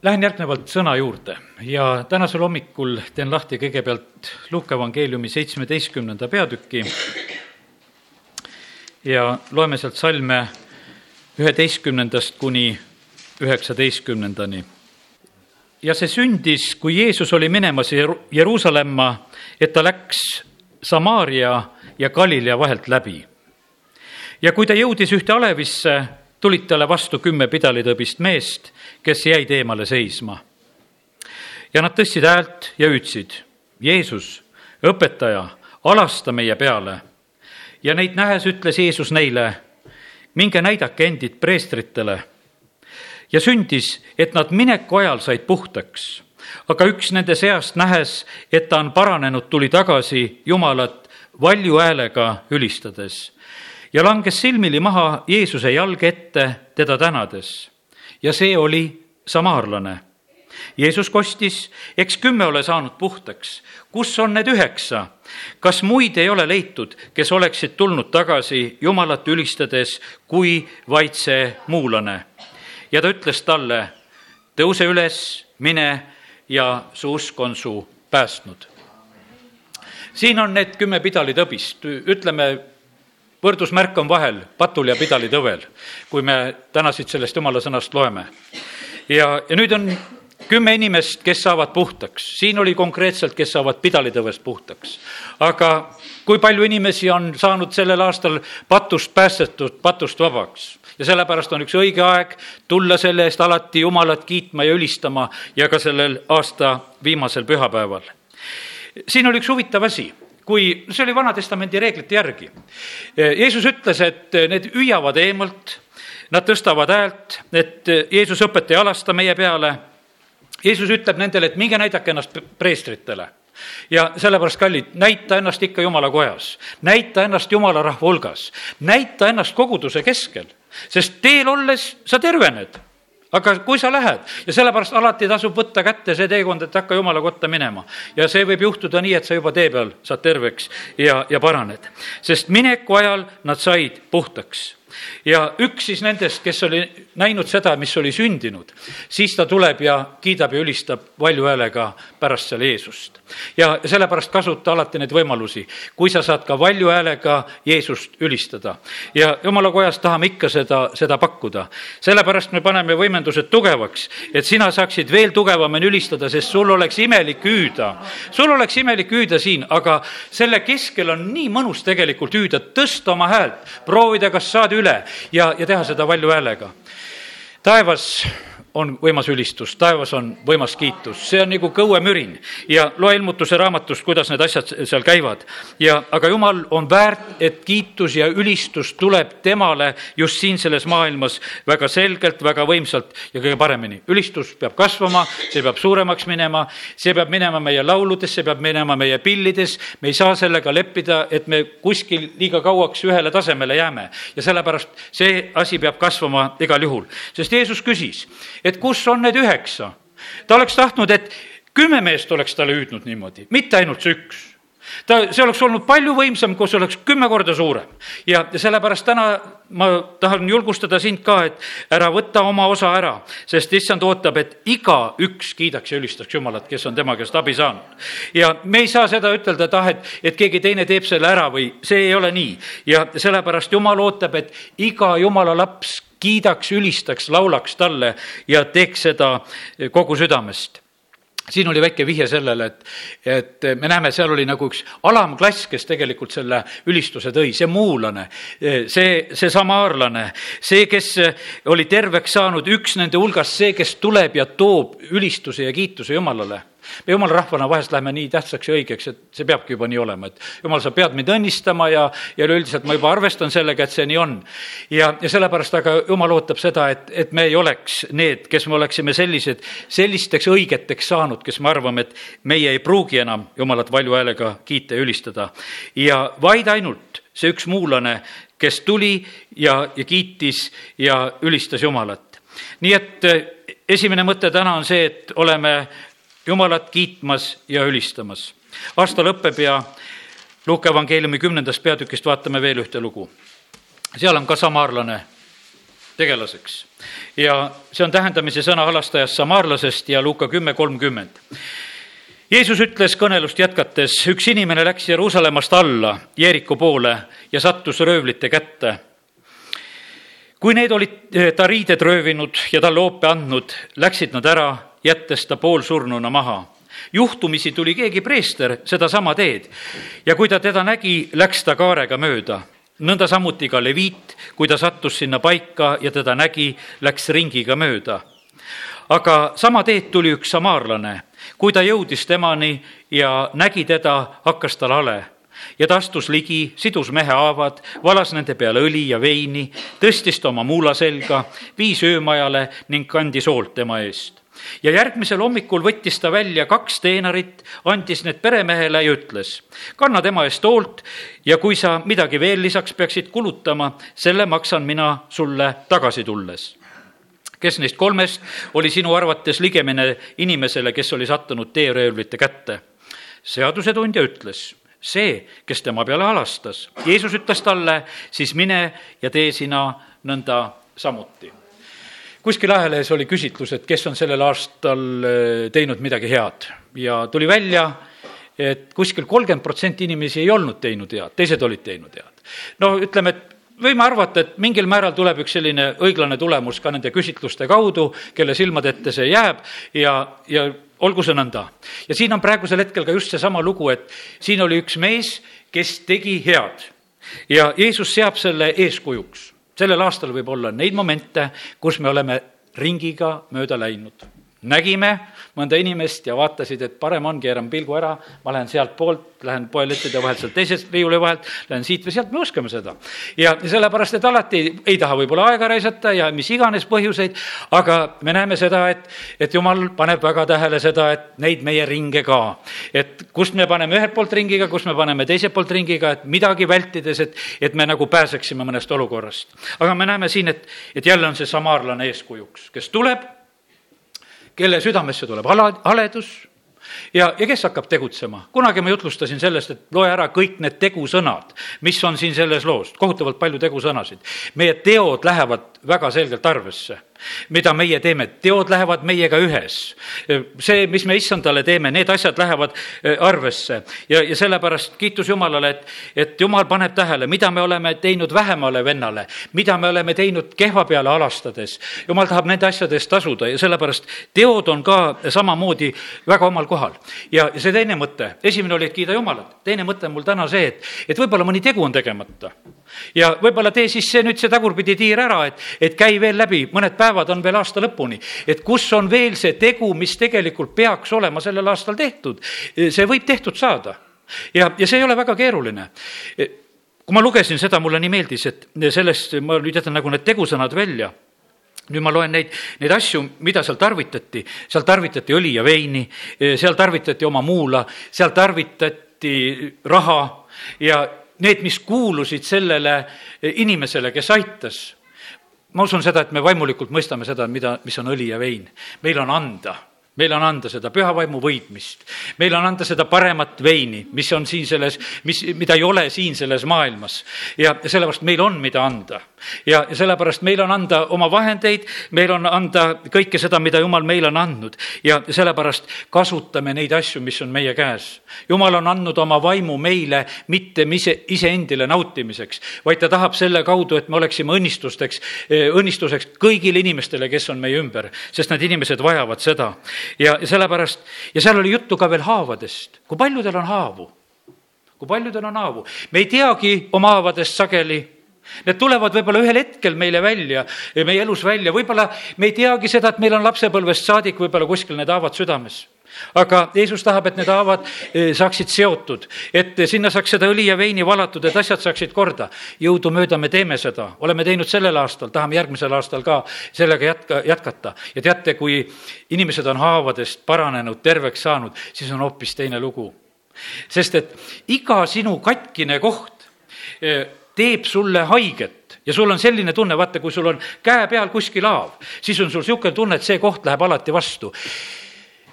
Lähen järgnevalt sõna juurde ja tänasel hommikul teen lahti kõigepealt Luuka evangeeliumi seitsmeteistkümnenda peatüki ja loeme sealt salme üheteistkümnendast kuni üheksateistkümnendani. ja see sündis, kui Jeesus oli minemas Jeruusalemma, et ta läks Samaaria ja Galilea vahelt läbi. ja kui ta jõudis ühte alevisse, tulid talle vastu kümme pidalitõbist meest, kes jäid eemale seisma. ja nad tõstsid häält ja hüüdsid, Jeesus, õpetaja, alasta meie peale. ja neid nähes ütles Jeesus neile, minge näidake endid preestritele. ja sündis, et nad mineku ajal said puhtaks aga üks nende seast, nähes, et ta on paranenud, tuli tagasi Jumalat valju häälega ülistades ja langes silmili maha Jeesuse jalge ette teda tänades. Ja see oli samaarlane. Jeesus kostis, eks kümme ole saanud puhtaks, kus on need üheksa? kas muid ei ole leitud, kes oleksid tulnud tagasi Jumalat ülistades, kui vaid see muulane? ja ta ütles talle, tõuse üles, mine ja su usk on su päästnud. siin on need kümme pidalitõbist, ütleme võrdusmärk on vahel patul ja pidalitõvel, kui me täna siit sellest jumala sõnast loeme. ja, ja nüüd on kümme inimest, kes saavad puhtaks, siin oli konkreetselt, kes saavad pidalitõvest puhtaks. aga kui palju inimesi on saanud sellel aastal patust päästetud, patust vabaks? ja sellepärast on üks õige aeg tulla selle eest alati Jumalat kiitma ja ülistama ja ka sellel aasta viimasel pühapäeval. siin oli üks huvitav asi kui, see oli Vana-testamendi reeglite järgi. Jeesus ütles, et need hüüavad eemalt, nad tõstavad häält, et Jeesus õpetaja alasta meie peale. Jeesus ütleb nendele, et minge näidake ennast preestritele. Ja sellepärast, kallid, näita ennast ikka jumala kojas, näita ennast jumala rahva hulgas, näita ennast koguduse keskel, sest teel olles sa tervened aga kui sa lähed ja sellepärast alati tasub võtta kätte see teekond, et hakka jumala kotta minema. ja see võib juhtuda nii, et sa juba tee peal saad terveks ja, ja paraned. sest mineku ajal nad said puhtaks ja üks siis nendest, kes oli näinud seda, mis oli sündinud, siis ta tuleb ja kiidab ja ülistab valju häälega pärast seal Jeesust. ja sellepärast kasuta alati neid võimalusi, kui sa saad ka valju häälega Jeesust ülistada. ja jumala kojas tahame ikka seda, seda pakkuda. sellepärast me paneme võimendused tugevaks, et sina saaksid veel tugevamini ülistada, sest sul oleks imelik hüüda. sul oleks imelik hüüda siin, aga selle keskel on nii mõnus tegelikult hüüda, tõsta oma häält, proovida, kas saad üle ja, ja teha seda valju häälega. taevas on võimas ülistus, taevas on võimas kiitus, see on nagu kõuemürin ja loe ilmutuse raamatust, kuidas need asjad seal käivad. ja, aga jumal on väärt, et kiitus ja ülistus tuleb temale just siin selles maailmas väga selgelt, väga võimsalt ja kõige paremini. ülistus peab kasvama, see peab suuremaks minema, see peab minema meie lauludes, see peab minema meie pillides, me ei saa sellega leppida, et me kuskil liiga kauaks ühele tasemele jääme. Ja sellepärast see asi peab kasvama igal juhul, sest Jeesus küsis et kus on need üheksa. ta oleks tahtnud, et kümme meest oleks talle hüüdnud niimoodi, mitte ainult see üks ta, see oleks olnud palju võimsam, kui see oleks kümme korda suurem. ja, sellepärast täna ma tahan julgustada sind ka, et ära võta oma osa ära, sest issand ootab, et igaüks kiidaks ja ülistaks Jumalat, kes on tema käest abi saanud. ja me ei saa seda ütelda, et ah, et, et keegi teine teeb selle ära või see ei ole nii. ja sellepärast Jumal ootab, et iga Jumala laps kiidaks, ülistaks, laulaks talle ja teeks seda kogu südamest siin oli väike vihje sellele, et, et me näeme, seal oli nagu üks alamklass, kes tegelikult selle ülistuse tõi, see muulane, see, see samaarlane, see, kes oli terveks saanud, üks nende hulgast, see, kes tuleb ja toob ülistuse ja kiituse Jumalale me jumala rahvana vahest läheme nii tähtsaks ja õigeks, et see peabki juba nii olema, et jumal, sa pead mind õnnistama ja, ja üleüldiselt ma juba arvestan sellega, et see nii on. ja, ja sellepärast aga jumal ootab seda, et, et me ei oleks need, kes me oleksime sellised, sellisteks õigeteks saanud, kes me arvame, et meie ei pruugi enam jumalat valju häälega kiita ja ülistada. ja vaid ainult see üks muulane, kes tuli ja, ja kiitis ja ülistas Jumalat. nii et esimene mõte täna on see, et oleme Jumalat kiitmas ja ülistamas. aasta lõpeb ja Luuke evangeeliumi kümnendast peatükist vaatame veel ühte lugu. seal on ka samaarlane, tegelaseks. ja see on tähendamise sõna halastajast samaarlasest ja Luuka kümme kolmkümmend. Jeesus ütles kõnelust jätkates, üks inimene läks Jeruusalemmast alla Jeeriku poole ja sattus röövlite kätte. kui need olid ta riided röövinud ja talle oope andnud, läksid nad ära, jättes ta poolsurnuna maha juhtumisi tuli keegi preester sedasama teed ja kui ta teda nägi, läks ta kaarega mööda. nõnda samuti ka leviit, kui ta sattus sinna paika ja teda nägi, läks ringiga mööda. aga sama teed tuli üks samaarlane. kui ta jõudis temani ja nägi teda, hakkas tal hale ja ta astus ligi, sidus mehe haavad, valas nende peale õli ja veini, tõstis ta oma muula selga, viis öömajale ning kandis hoolt tema eest ja järgmisel hommikul võttis ta välja kaks teenarit, andis need peremehele ja ütles, kanna tema eest hoolt ja kui sa midagi veel lisaks peaksid kulutama, selle maksan mina sulle tagasi tulles kes neist kolmest oli sinu arvates ligemine inimesele, kes oli sattunud teeröövlite kätte? seadusetundja ütles, see, kes tema peale halastas. Jeesus ütles talle, siis mine ja tee sina nõnda samuti kuskil ajalehes oli küsitlus, et kes on sellel aastal äh, teinud midagi head ja tuli välja, et kuskil kolmkümmend protsenti inimesi ei olnud teinud head, teised olid teinud head. no ütleme, et võime arvata, et mingil määral tuleb üks selline õiglane tulemus ka nende küsitluste kaudu, kelle silmade ette see jääb ja, ja olgu see nõnda. ja siin on praegusel hetkel ka just seesama lugu, et siin oli üks mees, kes tegi head ja Jeesus seab selle eeskujuks sellel aastal võib olla neid momente, kus me oleme ringiga mööda läinud nägime mõnda inimest ja vaatasid, et parem on, keeran pilgu ära, ma lähen sealtpoolt, lähen poelettide vahelt sealt teisest riiuli vahelt, lähen siit või sealt, me oskame seda. ja sellepärast, et alati ei, ei taha võib-olla aega raisata ja mis iganes põhjuseid, aga me näeme seda, et, et jumal paneb väga tähele seda, et neid meie ringe ka. et kust me paneme ühelt poolt ringiga, kust me paneme teiselt poolt ringiga, et midagi vältides, et, et me nagu pääseksime mõnest olukorrast. aga me näeme siin, et, et jälle on see samaarlane eeskujuks, kes tuleb kelle südamesse tuleb hala, haledus ja, ja kes hakkab tegutsema? kunagi ma jutlustasin sellest, et loe ära kõik need tegusõnad, mis on siin selles loos, kohutavalt palju tegusõnasid. meie teod lähevad väga selgelt arvesse mida meie teeme, teod lähevad meiega ühes. see, mis me issandale teeme, need asjad lähevad äh, arvesse ja, ja sellepärast kiitus Jumalale, et, et Jumal paneb tähele, mida me oleme teinud vähemale vennale, mida me oleme teinud kehva peale alastades. Jumal tahab nende asjade eest tasuda ja sellepärast teod on ka samamoodi väga omal kohal. ja see teine mõte, esimene oli, et kiida Jumalat, teine mõte on mul täna see, et, et võib-olla mõni tegu on tegemata. ja võib-olla tee siis see nüüd see tagurpidi tiir ära, et, et käi veel läbi mõned päevad päevad on veel aasta lõpuni. et kus on veel see tegu, mis tegelikult peaks olema sellel aastal tehtud. see võib tehtud saada. ja, ja see ei ole väga keeruline kui ma lugesin seda, mulle nii meeldis, et sellest, ma nüüd jätan nagu need tegusõnad välja nüüd ma loen neid, neid asju, mida seal tarvitati, seal tarvitati õli ja veini, seal tarvitati oma muula, seal tarvitati raha ja need, mis kuulusid sellele inimesele, kes aitas, ma usun seda, et me vaimulikult mõistame seda, mida, mis on õli ja vein. meil on anda meil on anda seda püha vaimu võitmist, meil on anda seda paremat veini, mis on siin selles, mis, mida ei ole siin selles maailmas. ja sellepärast meil on, mida anda. ja sellepärast meil on anda oma vahendeid, meil on anda kõike seda, mida Jumal meile on andnud ja sellepärast kasutame neid asju, mis on meie käes. Jumal on andnud oma vaimu meile mitte ise, iseendile nautimiseks, vaid ta tahab selle kaudu, et me oleksime õnnistusteks, õnnistuseks kõigile inimestele, kes on meie ümber, sest need inimesed vajavad seda ja sellepärast, ja seal oli juttu ka veel haavadest, kui paljudel on haavu? kui paljudel on haavu? me ei teagi oma haavadest sageli Need tulevad võib-olla ühel hetkel meile välja, meie elus välja, võib-olla me ei teagi seda, et meil on lapsepõlvest saadik võib-olla kuskil need haavad südames aga Jeesus tahab, et need haavad eh, saaksid seotud, et sinna saaks seda õli ja veini valatud, et asjad saaksid korda. jõudumööda me teeme seda, oleme teinud sellel aastal, tahame järgmisel aastal ka sellega jätka, jätkata. ja teate, kui inimesed on haavadest paranenud, terveks saanud, siis on hoopis teine lugu. sest et iga sinu katkine koht eh, teeb sulle haiget ja sul on selline tunne, vaata, kui sul on käe peal kuskil haav, siis on sul niisugune tunne, et see koht läheb alati vastu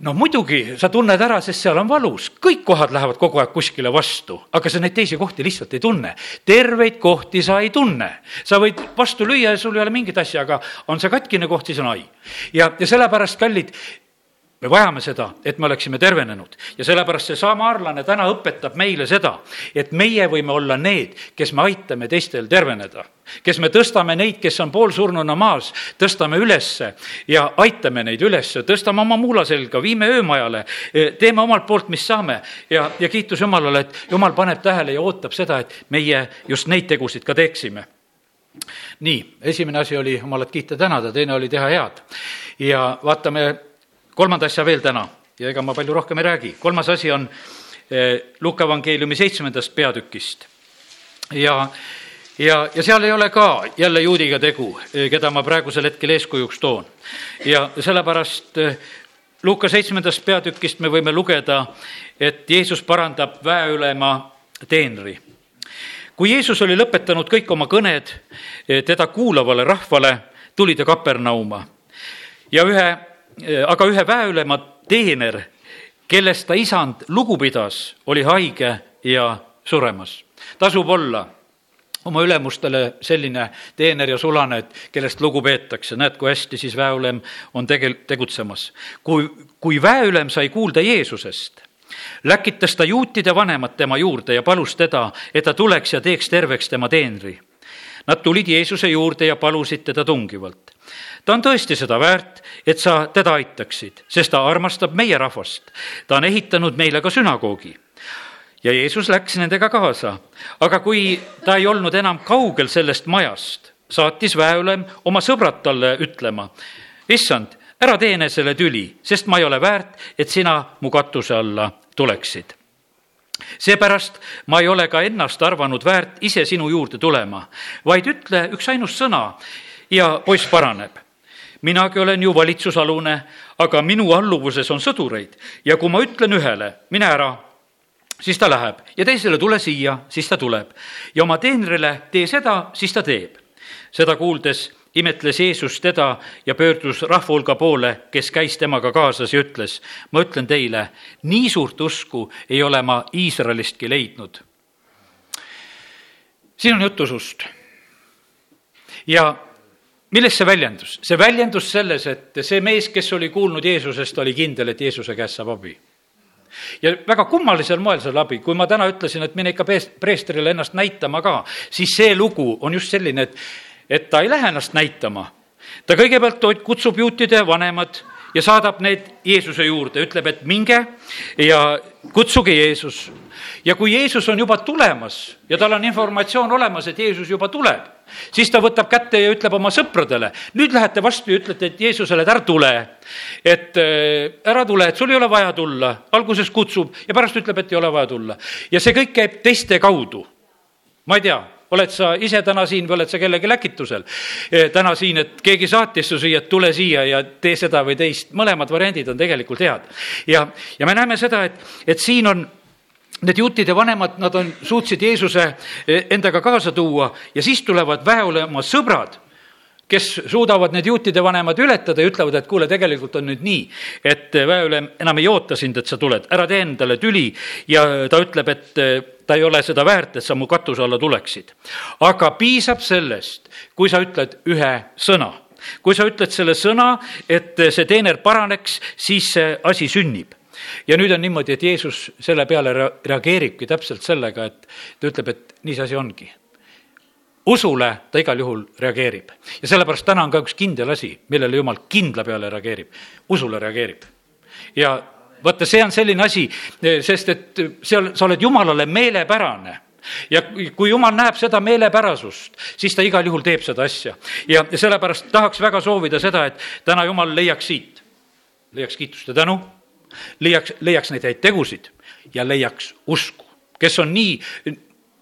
no muidugi, sa tunned ära, sest seal on valus, kõik kohad lähevad kogu aeg kuskile vastu, aga sa neid teisi kohti lihtsalt ei tunne. terveid kohti sa ei tunne, sa võid vastu lüüa ja sul ei ole mingit asja, aga on see katkine koht, siis on ai. ja, ja sellepärast, kallid, me vajame seda, et me oleksime tervenenud ja sellepärast see samaarlane täna õpetab meile seda, et meie võime olla need, kes me aitame teistel terveneda. kes me tõstame neid, kes on poolsurnuna maas, tõstame ülesse ja aitame neid ülesse, tõstame oma muula selga, viime öömajale, teeme omalt poolt, mis saame ja, ja kiitus Jumalale, et Jumal paneb tähele ja ootab seda, et meie just neid tegusid ka teeksime nii, esimene asi oli Jumalat kiita, tänada, teine oli teha head. ja vaatame kolmanda asja veel täna ja ega ma palju rohkem ei räägi. kolmas asi on eh, Luka evangeeliumi seitsmendast peatükist. ja, ja, ja seal ei ole ka jälle juudiga tegu, eh, keda ma praegusel hetkel eeskujuks toon. ja sellepärast eh, Luka seitsmendast peatükist me võime lugeda, et Jeesus parandab väeülema teenri. kui Jeesus oli lõpetanud kõik oma kõned teda kuulavale rahvale, tuli ta Kapernauma ja ühe aga ühe väeülema teener, kellest ta isand lugu pidas, oli haige ja suremas. tasub olla oma ülemustele selline teener ja sulane, et kellest lugu peetakse, näed, kui hästi siis väeülem on tegel-, tegutsemas. kui, kui väeülem sai kuulda Jeesusest, läkitas ta juutide vanemad tema juurde ja palus teda, et ta tuleks ja teeks terveks tema teenri. Nad tulid Jeesuse juurde ja palusid teda tungivalt ta on tõesti seda väärt, et sa teda aitaksid, sest ta armastab meie rahvast. ta on ehitanud meile ka sünagoogi. ja Jeesus läks nendega kaasa, aga kui ta ei olnud enam kaugel sellest majast, saatis väeülem oma sõbrad talle ütlema, issand, ära tee enesele tüli, sest ma ei ole väärt, et sina mu katuse alla tuleksid seepärast ma ei ole ka ennast arvanud väärt ise sinu juurde tulema, vaid ütle üksainus sõna ja poiss paraneb minagi olen ju valitsusalune, aga minu alluvuses on sõdureid ja kui ma ütlen ühele, mine ära, siis ta läheb ja teisele tule siia, siis ta tuleb ja oma teenrile tee seda, siis ta teeb. seda kuuldes imetles Jeesus teda ja pöördus rahva hulga poole, kes käis temaga kaasas ja ütles, ma ütlen teile, nii suurt usku ei ole ma Iisraelistki leidnud. siin on jutt usust. ja milles see väljendus? see väljendus selles, et see mees, kes oli kuulnud Jeesusest, oli kindel, et Jeesuse käest saab abi. ja väga kummalisel moel saab abi, kui ma täna ütlesin, et mine ikka preestrile ennast näitama ka, siis see lugu on just selline, et, et ta ei lähe ennast näitama. ta kõigepealt kutsub juutide vanemad ja saadab need Jeesuse juurde, ütleb, et minge ja kutsuge Jeesus. ja kui Jeesus on juba tulemas ja tal on informatsioon olemas, et Jeesus juba tuleb, siis ta võtab kätte ja ütleb oma sõpradele, nüüd lähete vastu ja ütlete, et Jeesusele, et ära tule. et äh, ära tule, et sul ei ole vaja tulla, alguses kutsub ja pärast ütleb, et ei ole vaja tulla. ja see kõik käib teiste kaudu. ma ei tea oled sa ise täna siin või oled sa kellegi läkitusel eh, täna siin, et keegi saatis su siia, et tule siia ja tee seda või teist, mõlemad variandid on tegelikult head. ja, ja me näeme seda, et, et siin on need juutide vanemad, nad on, suutsid Jeesuse eh, endaga kaasa tuua ja siis tulevad väeolema sõbrad kes suudavad need juutide vanemad ületada ja ütlevad, et kuule, tegelikult on nüüd nii, et väeülem enam ei oota sind, et sa tuled, ära tee endale tüli ja ta ütleb, et eh, ta ei ole seda väärt, et sa mu katuse alla tuleksid. aga piisab sellest, kui sa ütled ühe sõna. kui sa ütled selle sõna, et see teener paraneks, siis see asi sünnib ja nüüd on niimoodi, et Jeesus selle peale reageeribki täpselt sellega, et ta ütleb, et nii see asi ongi. Usule ta igal juhul reageerib. Ja sellepärast täna on ka üks kindel asi, millele jumal kindla peale reageerib, usule reageerib. ja vaata, see on selline asi, sest et seal sa oled jumalale meelepärane. Ja kui jumal näeb seda meelepärasust, siis ta igal juhul teeb seda asja. ja, sellepärast tahaks väga soovida seda, et täna jumal leiaks siit, leiaks kiitust ja tänu, leiaks, leiaks neid häid tegusid ja leiaks usku kes on nii,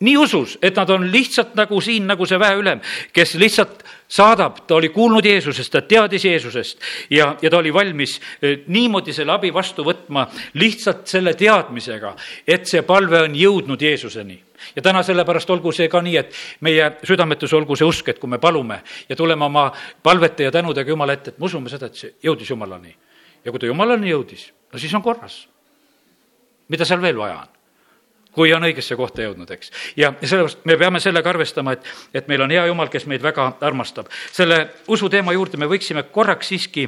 nii usus, et nad on lihtsalt nagu siin, nagu see väeülem, kes lihtsalt saadab, ta oli kuulnud Jeesusest, ta teadis Jeesusest ja, ja ta oli valmis eh, niimoodi selle abi vastu võtma lihtsalt selle teadmisega, et see palve on jõudnud Jeesuseni ja täna sellepärast olgu see ka nii, et meie südametus olgu see usk, et kui me palume ja tuleme oma palvete ja tänudega Jumala ette, et me usume seda, et see jõudis Jumalani. ja kui ta Jumalani jõudis, no siis on korras. mida seal veel vaja on? kui on õigesse kohta jõudnud, eks. ja sellepärast me peame sellega arvestama, et, et meil on hea jumal, kes meid väga armastab. selle usuteema juurde me võiksime korraks siiski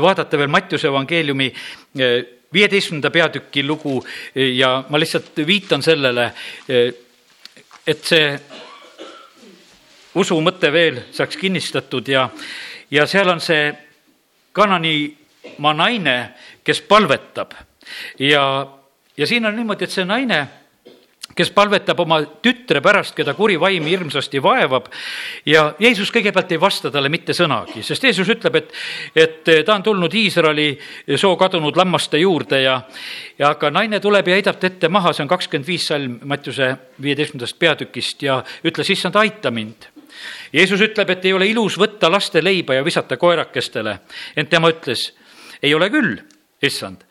vaadata veel Mattiuse evangeeliumi eh, viieteistkümnenda peatüki lugu eh, ja ma lihtsalt viitan sellele, eh, et see usu mõte veel saaks kinnistatud ja, ja seal on see Kananimaa naine, kes palvetab. Ja ja siin on niimoodi, et see naine, kes palvetab oma tütre pärast, keda kuri vaim hirmsasti vaevab ja Jeesus kõigepealt ei vasta talle mitte sõnagi, sest Jeesus ütleb, et, et ta on tulnud Iisraeli soo kadunud lammaste juurde ja, ja aga naine tuleb ja heidab ta ette maha, see on kakskümmend viis salm Mattiuse viieteistkümnendast peatükist ja ütles, issand, aita mind. Jeesus ütleb, et ei ole ilus võtta laste leiba ja visata koerakestele, ent tema ütles, ei ole küll, issand,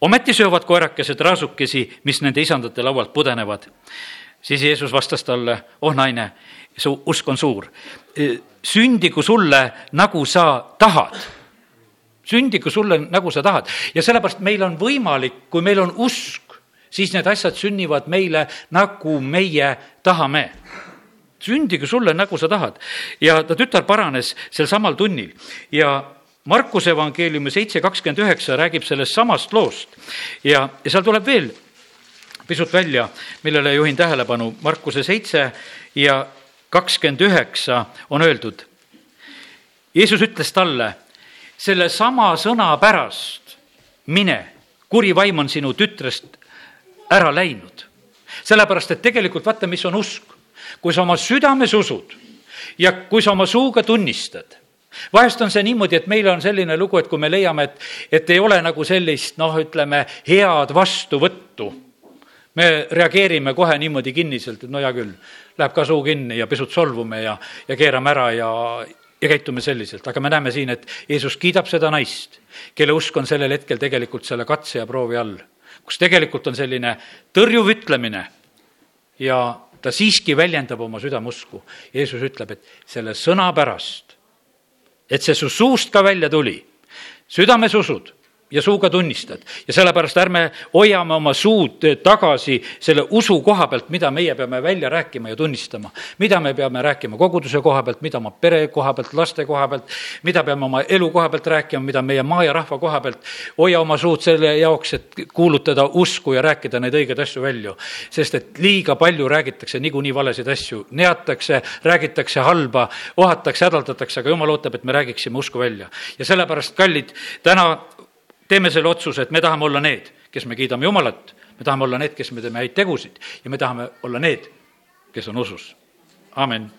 ometi söövad koerakesed raasukesi, mis nende isandate laualt pudenevad. siis Jeesus vastas talle, oh naine, su usk on suur. sündigu sulle, nagu sa tahad sündigu sulle, nagu sa tahad. ja sellepärast meil on võimalik, kui meil on usk, siis need asjad sünnivad meile, nagu meie tahame. sündigu sulle, nagu sa tahad. ja ta tütar paranes sel samal tunnil ja Markuse evangeeliumi seitse kakskümmend üheksa räägib sellest samast loost ja, ja seal tuleb veel pisut välja, millele juhin tähelepanu, Markuse seitse ja kakskümmend üheksa on öeldud. Jeesus ütles talle, sellesama sõna pärast mine, kuri vaim on sinu tütrest ära läinud. sellepärast, et tegelikult vaata, mis on usk. kui sa oma südames usud ja kui sa oma suuga tunnistad vahest on see niimoodi, et meil on selline lugu, et kui me leiame, et, et ei ole nagu sellist noh, ütleme, head vastuvõttu, me reageerime kohe niimoodi kinniselt, et no hea küll, läheb ka suu kinni ja pisut solvume ja, ja keerame ära ja, ja käitume selliselt, aga me näeme siin, et Jeesus kiidab seda naist, kelle usk on sellel hetkel tegelikult selle katse ja proovi all, kus tegelikult on selline tõrjuv ütlemine ja ta siiski väljendab oma südameusku. Jeesus ütleb, et selle sõna pärast et see su suust ka välja tuli, südames usud ja suuga tunnistad ja sellepärast ärme hoiame oma suud tagasi selle usu koha pealt, mida meie peame välja rääkima ja tunnistama. mida me peame rääkima koguduse koha pealt, mida oma pere koha pealt, laste koha pealt, mida peame oma elu koha pealt rääkima, mida meie maa ja rahva koha pealt. hoia oma suud selle jaoks, et kuulutada usku ja rääkida neid õigeid asju välja. sest et liiga palju räägitakse niikuinii valesid asju, neatakse, räägitakse halba, ohatakse, hädaldatakse, aga jumal ootab, et me räägiksime usku välja. ja sellepärast, kallid, täna teeme selle otsuse, et me tahame olla need, kes me kiidame Jumalat, me tahame olla need, kes me teeme häid tegusid. Ja me tahame olla need, kes on usus. amin